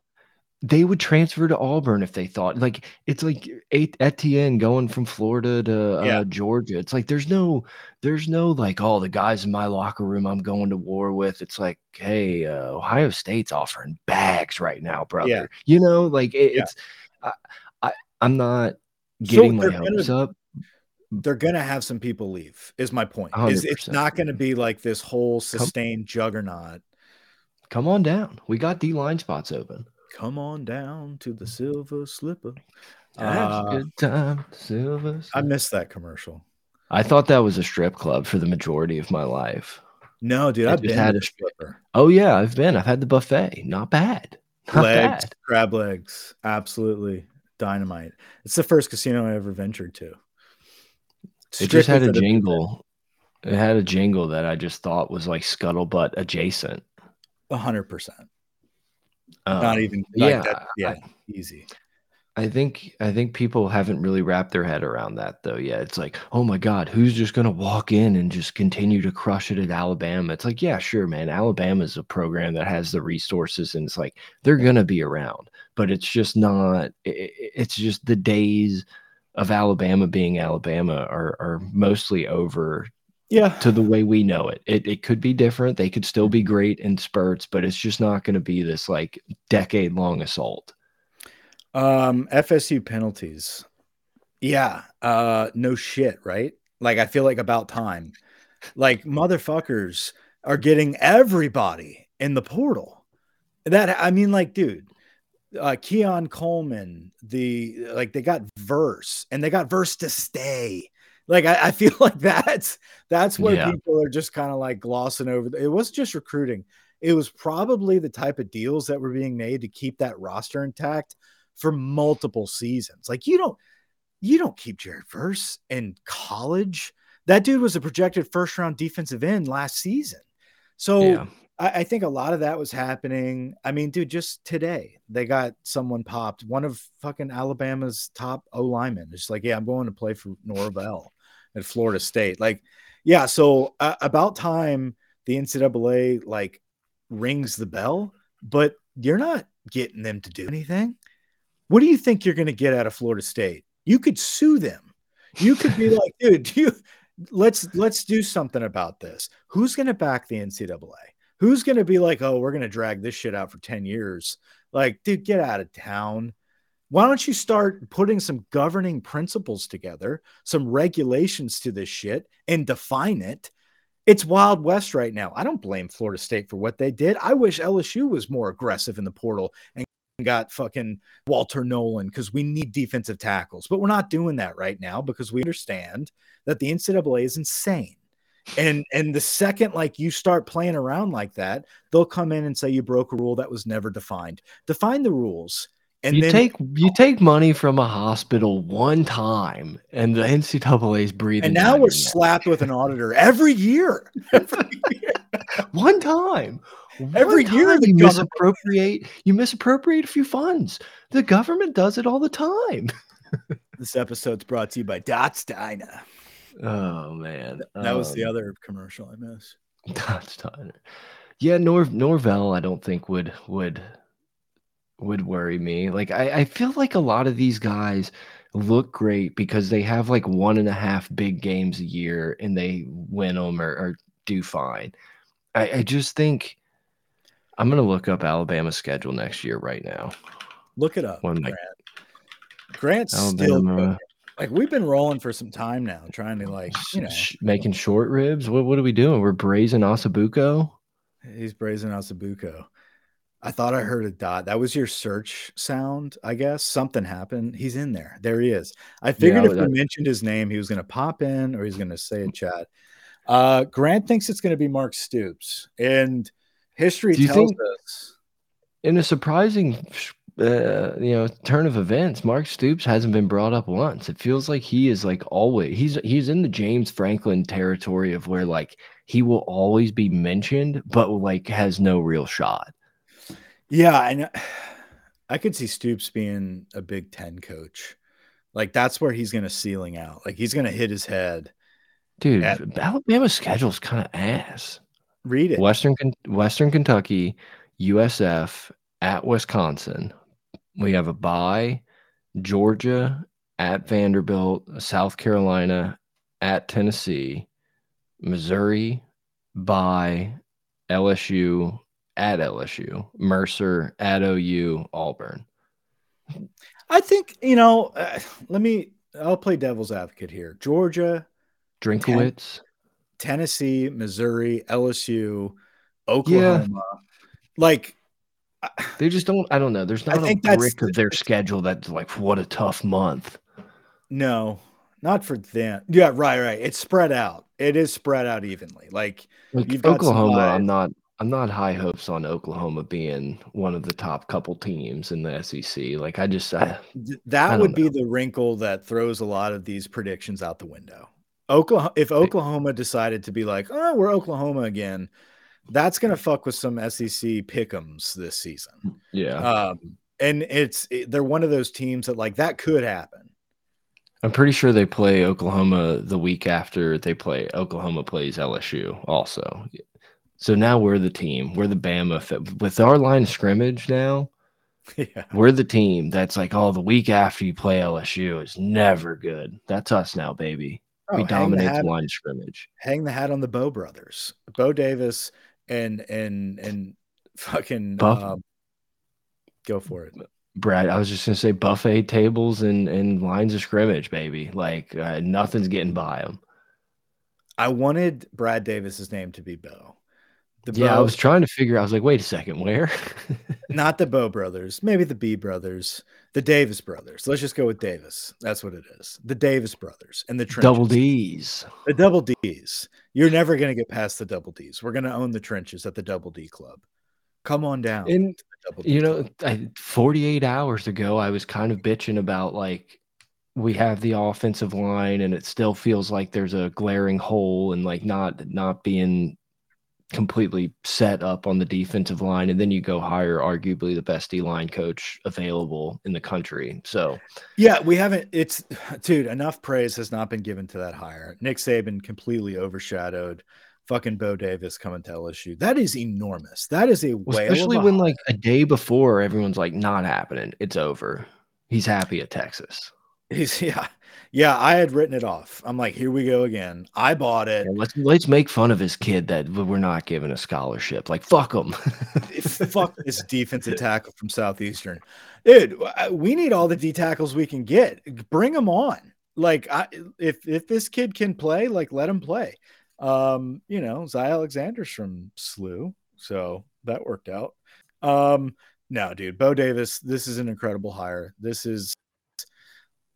Speaker 1: They would transfer to Auburn if they thought like it's like Etienne going from Florida to uh, yeah. Georgia. It's like there's no, there's no like, oh, the guys in my locker room I'm going to war with. It's like, hey, uh, Ohio State's offering bags right now, brother. Yeah. You know, like it, yeah. it's, I, I, I'm not getting so my hopes gonna, up
Speaker 2: they're gonna have some people leave. Is my point? Is it's not gonna be like this whole sustained come, juggernaut.
Speaker 1: Come on down. We got D line spots open.
Speaker 2: Come on down to the Silver Slipper.
Speaker 1: Uh, a good time, Silver. Slipper.
Speaker 2: I missed that commercial.
Speaker 1: I thought that was a strip club for the majority of my life.
Speaker 2: No, dude, I've been had a stripper.
Speaker 1: Oh yeah, I've been. I've had the buffet. Not bad. Not
Speaker 2: legs, bad. crab legs, absolutely dynamite. It's the first casino I ever ventured to.
Speaker 1: It just had a jingle. It had a jingle that I just thought was like scuttlebutt adjacent.
Speaker 2: A hundred percent. Not um, even like yeah, that, yeah, I, easy.
Speaker 1: I think I think people haven't really wrapped their head around that though yet. It's like, oh my God, who's just gonna walk in and just continue to crush it at Alabama? It's like, yeah, sure, man. Alabama's a program that has the resources and it's like they're gonna be around, but it's just not. It, it's just the days of Alabama being Alabama are are mostly over
Speaker 2: yeah
Speaker 1: to the way we know it. It it could be different. They could still be great in spurts, but it's just not going to be this like decade long assault.
Speaker 2: Um FSU penalties. Yeah, uh no shit, right? Like I feel like about time. Like motherfuckers are getting everybody in the portal. That I mean like dude, uh, Keon Coleman, the like they got Verse and they got Verse to stay. Like I, I [LAUGHS] feel like that's that's where yeah. people are just kind of like glossing over. It wasn't just recruiting. It was probably the type of deals that were being made to keep that roster intact for multiple seasons. Like you don't you don't keep Jared Verse in college. That dude was a projected first round defensive end last season. So yeah. I, I, think a lot of that was happening. I mean, dude, just today they got someone popped. One of fucking Alabama's top O linemen. It's like, yeah, I'm going to play for Norvell at Florida State. Like, yeah. So uh, about time the NCAA like rings the bell, but you're not getting them to do anything. What do you think you're going to get out of Florida State? You could sue them. You could be like, dude, you let's let's do something about this. Who's going to back the NCAA? Who's going to be like, oh, we're going to drag this shit out for 10 years? Like, dude, get out of town. Why don't you start putting some governing principles together, some regulations to this shit, and define it? It's Wild West right now. I don't blame Florida State for what they did. I wish LSU was more aggressive in the portal and got fucking Walter Nolen because we need defensive tackles. But we're not doing that right now because we understand that the NCAA is insane. And and the second like you start playing around like that, they'll come in and say you broke a rule that was never defined. Define the rules. And
Speaker 1: you
Speaker 2: then,
Speaker 1: take you take money from a hospital one time, and the NCAA is breathing.
Speaker 2: And now we're slapped with an auditor every year. Every [LAUGHS] year.
Speaker 1: one time.
Speaker 2: Every
Speaker 1: one
Speaker 2: year
Speaker 1: you misappropriate you misappropriate a few funds. The government does it all the time. [LAUGHS]
Speaker 2: this episode's brought to you by Dots Diner.
Speaker 1: Oh man,
Speaker 2: that um, was the um, other commercial I missed. [LAUGHS]
Speaker 1: Diner. Yeah, Nor Norvell, I don't think would would would worry me. Like I, I feel like a lot of these guys look great because they have like one and a half big games a year and they win them or, or do fine. I, I just think I'm gonna look up Alabama's schedule next year right now.
Speaker 2: Look it up. When Grant. Grant's Alabama. still like we've been rolling for some time now, trying to like you know
Speaker 1: making short ribs. What what are we doing? We're braising ossobuco.
Speaker 2: He's braising ossobuco. I thought I heard a dot. That was your search sound, I guess. Something happened. He's in there. There he is. I figured yeah, if we mentioned his name, he was going to pop in or he's going to say a chat. Uh, Grant thinks it's going to be Mark Stoops, and history tells us
Speaker 1: in a surprising, uh, you know, turn of events, Mark Stoops hasn't been brought up once. It feels like he is like always he's he's in the James Franklin territory of where like he will always be mentioned, but like has no real shot.
Speaker 2: Yeah, I know I could see Stoops being a Big Ten coach. Like that's where he's gonna ceiling out. Like he's gonna hit his head.
Speaker 1: Dude, at, Alabama's schedule's kind of ass.
Speaker 2: Read it.
Speaker 1: Western Western Kentucky, USF at Wisconsin. We have a bye. Georgia at Vanderbilt, South Carolina at Tennessee, Missouri by LSU at LSU, Mercer at OU, Auburn.
Speaker 2: I think, you know, uh, let me, I'll play devil's advocate here. Georgia,
Speaker 1: Drinkwitz,
Speaker 2: Ten Tennessee, Missouri, LSU, Oklahoma. Yeah. Like,
Speaker 1: they just don't, I don't know. There's not I a brick of their schedule that's like, what a tough month.
Speaker 2: No, not for them. Yeah, right, right. It's spread out. It is spread out evenly. Like,
Speaker 1: like you've Oklahoma, I'm not I'm not high hopes on Oklahoma being one of the top couple teams in the SEC. Like I just I,
Speaker 2: that I would know. be the wrinkle that throws a lot of these predictions out the window. Oklahoma, if Oklahoma decided to be like, oh, we're Oklahoma again, that's gonna fuck with some SEC pickums this season.
Speaker 1: Yeah,
Speaker 2: um, and it's it, they're one of those teams that like that could happen.
Speaker 1: I'm pretty sure they play Oklahoma the week after they play Oklahoma plays LSU also. So now we're the team. We're the Bama with our line of scrimmage now. [LAUGHS] Yeah. We're the team that's like, oh, the week after you play LSU is never good. That's us now, baby. Oh, we dominate the, the line of scrimmage.
Speaker 2: Hang the hat on the Bo brothers, Bo Davis and and and fucking um, go for it.
Speaker 1: Brad, I was just gonna say buffet tables and and lines of scrimmage, baby. Like uh, nothing's getting by them.
Speaker 2: I wanted Brad Davis's name to be Bo.
Speaker 1: The yeah, Bo, I was trying to figure. I was like, wait a second, where? [LAUGHS]
Speaker 2: not the Bo brothers, maybe the B brothers, the Davis brothers. Let's just go with Davis. That's what it is. The Davis brothers and the trenches.
Speaker 1: double D's.
Speaker 2: The double D's. You're never going to get past the double D's. We're going to own the trenches at the double D club. Come on down.
Speaker 1: And you know, I, 48 hours ago, I was kind of bitching about like we have the offensive line and it still feels like there's a glaring hole and like not not being completely set up on the defensive line, and then you go hire arguably the best D line coach available in the country. So,
Speaker 2: yeah, we haven't. It's dude, enough praise has not been given to that hire. Nick Saban completely overshadowed. Fucking Bo Davis coming to LSU. That is enormous. That is a well,
Speaker 1: especially when like a day before everyone's like not happening. It's over. He's happy at Texas.
Speaker 2: He's [LAUGHS] yeah. Yeah, I had written it off. I'm like, here we go again. I bought it.
Speaker 1: Yeah, let's let's make fun of his kid that we're not giving a scholarship. Like, fuck him.
Speaker 2: fuck [LAUGHS] this defensive tackle from Southeastern, dude. We need all the D tackles we can get. Bring them on. Like, I, if if this kid can play, like, let him play. Um, you know, Zy Alexander's from SLU, so that worked out. Um, no, dude, Bo Davis, this is an incredible hire. This is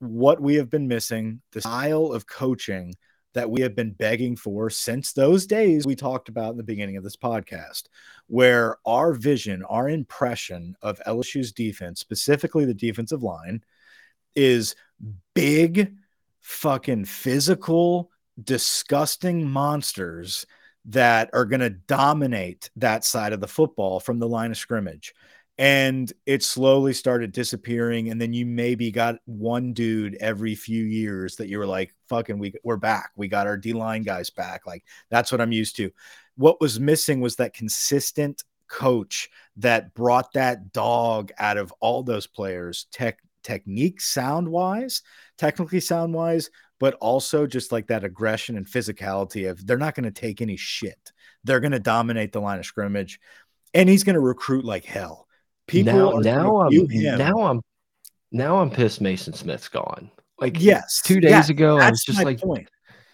Speaker 2: what we have been missing, the style of coaching that we have been begging for since those days we talked about in the beginning of this podcast, where our vision, our impression of LSU's defense, specifically the defensive line, is big, fucking physical, disgusting monsters that are going to dominate that side of the football from the line of scrimmage and it slowly started disappearing and then you maybe got one dude every few years that you were like fucking we, we're back. We got our d-line guys back. Like that's what i'm used to. What was missing was that consistent coach that brought that dog out of all those players tech technique sound wise technically sound wise but also just like that aggression and physicality of they're not going to take any shit. They're going to dominate the line of scrimmage and he's going to recruit like hell
Speaker 1: People now, now I'm him. now I'm now I'm pissed Mason Smith's gone. Like yes, two days yeah, ago I was just like point.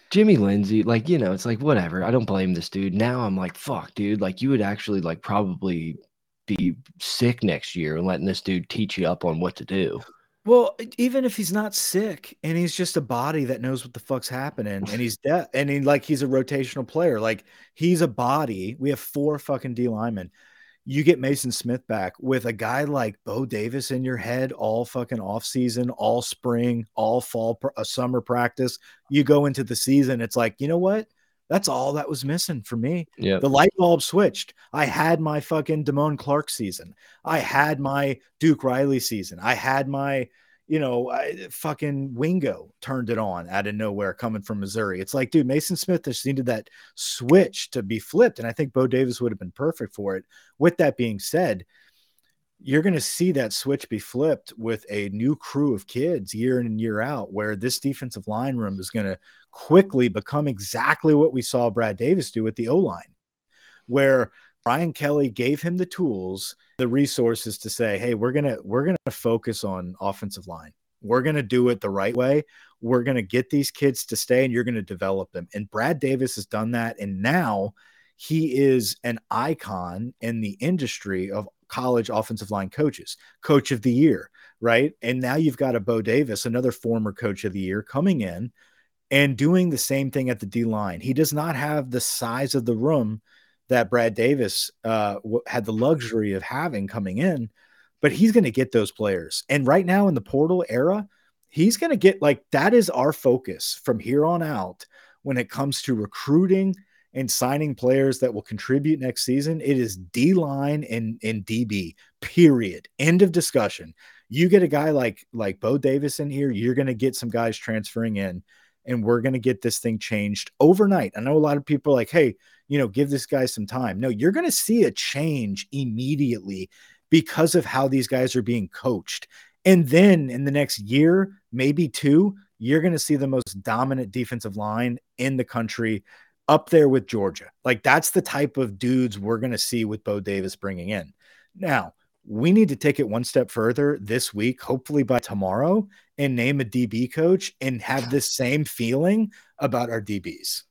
Speaker 1: Jimmy Lindsey, like you know, it's like whatever. I don't blame this dude. Now I'm like, fuck, dude. Like you would actually like probably be sick next year and letting this dude teach you up on what to do.
Speaker 2: Well, even if he's not sick and he's just a body that knows what the fuck's happening and he's dead and he like he's a rotational player, like he's a body. We have four fucking D linemen you get Mason Smith back with a guy like Bo Davis in your head all fucking off season, all spring, all fall, a uh, summer practice. You go into the season, it's like, you know what? That's all that was missing for me.
Speaker 1: Yeah.
Speaker 2: The light bulb switched. I had my fucking Damone Clark season. I had my Duke Riley season. I had my you know, I, fucking Wingo turned it on out of nowhere coming from Missouri. It's like, dude, Mason Smith just needed that switch to be flipped. And I think Bo Davis would have been perfect for it. With that being said, you're going to see that switch be flipped with a new crew of kids year in and year out, where this defensive line room is going to quickly become exactly what we saw Brad Davis do with the O line, where Brian Kelly gave him the tools, the resources to say, "Hey, we're going to we're going to focus on offensive line. We're going to do it the right way. We're going to get these kids to stay and you're going to develop them." And Brad Davis has done that and now he is an icon in the industry of college offensive line coaches, coach of the year, right? And now you've got a Bo Davis, another former coach of the year, coming in and doing the same thing at the D line. He does not have the size of the room that Brad Davis uh, had the luxury of having coming in, but he's going to get those players. And right now in the portal era, he's going to get like that is our focus from here on out when it comes to recruiting and signing players that will contribute next season. It is D line and, and DB, period. End of discussion. You get a guy like like Bo Davis in here, you're going to get some guys transferring in and we're going to get this thing changed overnight. I know a lot of people are like, hey, you know, give this guy some time. No, you're going to see a change immediately because of how these guys are being coached. And then in the next year, maybe two, you're going to see the most dominant defensive line in the country up there with Georgia. Like that's the type of dudes we're going to see with Bo Davis bringing in. Now, we need to take it one step further this week, hopefully by tomorrow, and name a DB coach and have this same feeling about our DBs.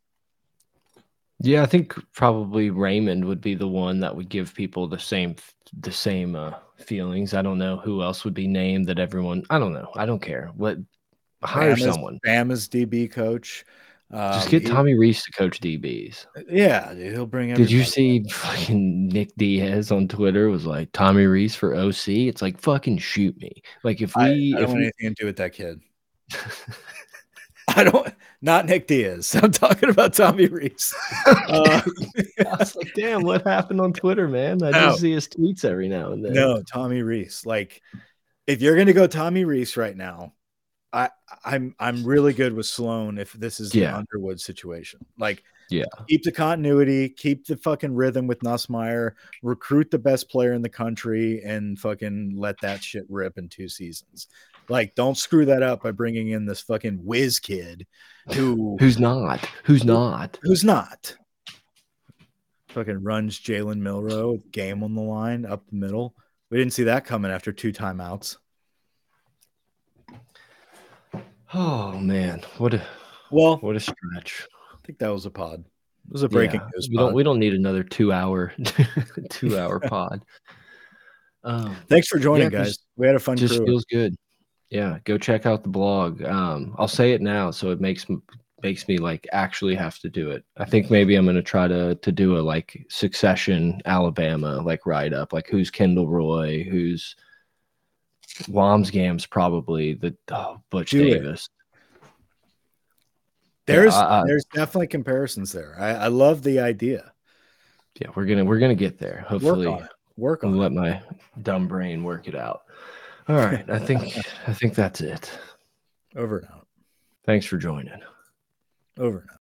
Speaker 1: Yeah, I think probably Raymond would be the one that would give people the same the same uh, feelings. I don't know who else would be named that everyone. I don't know. I don't care. What hire Bama's, someone.
Speaker 2: Bama's DB coach.
Speaker 1: Um, Just get Tommy Rees to coach DBs.
Speaker 2: Yeah, dude, he'll bring.
Speaker 1: Did you see [LAUGHS] fucking Nick Diaz on Twitter was like Tommy Rees for OC? It's like fucking shoot me. Like if we
Speaker 2: I, I
Speaker 1: if
Speaker 2: we,
Speaker 1: anything
Speaker 2: to do with that kid. [LAUGHS] I don't. Not Nick Diaz. [LAUGHS] I'm talking about Tommy Rees. Uh,
Speaker 1: I was like, damn, what happened on Twitter, man? I no. just see his tweets every now and then.
Speaker 2: No, Tommy Rees. Like, if you're gonna go Tommy Rees right now, I I'm I'm really good with Sloan if this is yeah. the Underwood situation. Like,
Speaker 1: yeah,
Speaker 2: keep the continuity, keep the fucking rhythm with Nussmeier, recruit the best player in the country, and fucking let that shit rip in two seasons. Like, don't screw that up by bringing in this fucking whiz kid who
Speaker 1: who's not who's not
Speaker 2: who's not fucking runs Jalen Milroe game on the line up the middle. We didn't see that coming after two timeouts.
Speaker 1: Oh man, what a
Speaker 2: well,
Speaker 1: what a stretch.
Speaker 2: I think that was a pod. It was a breaking yeah, news.
Speaker 1: We pod. don't we don't need another two hour [LAUGHS] two hour [LAUGHS] pod.
Speaker 2: Um, Thanks for joining, yeah, guys. We had a fun.
Speaker 1: Just
Speaker 2: crew.
Speaker 1: feels good. Yeah, go check out the blog. Um, I'll say it now, so it makes makes me like actually have to do it. I think maybe I'm gonna try to to do a like Succession Alabama like write up, like who's Kendall Roy, who's Wambsgans probably the oh, Butch Do Davis. It.
Speaker 2: There's yeah, I, there's definitely comparisons there. I, I love the idea.
Speaker 1: Yeah, we're gonna we're gonna get there. Hopefully,
Speaker 2: work on it. Work on
Speaker 1: let it. my dumb brain work it out. All right, I think [LAUGHS] I think that's it.
Speaker 2: Over and out.
Speaker 1: Thanks for joining.
Speaker 2: Over and out.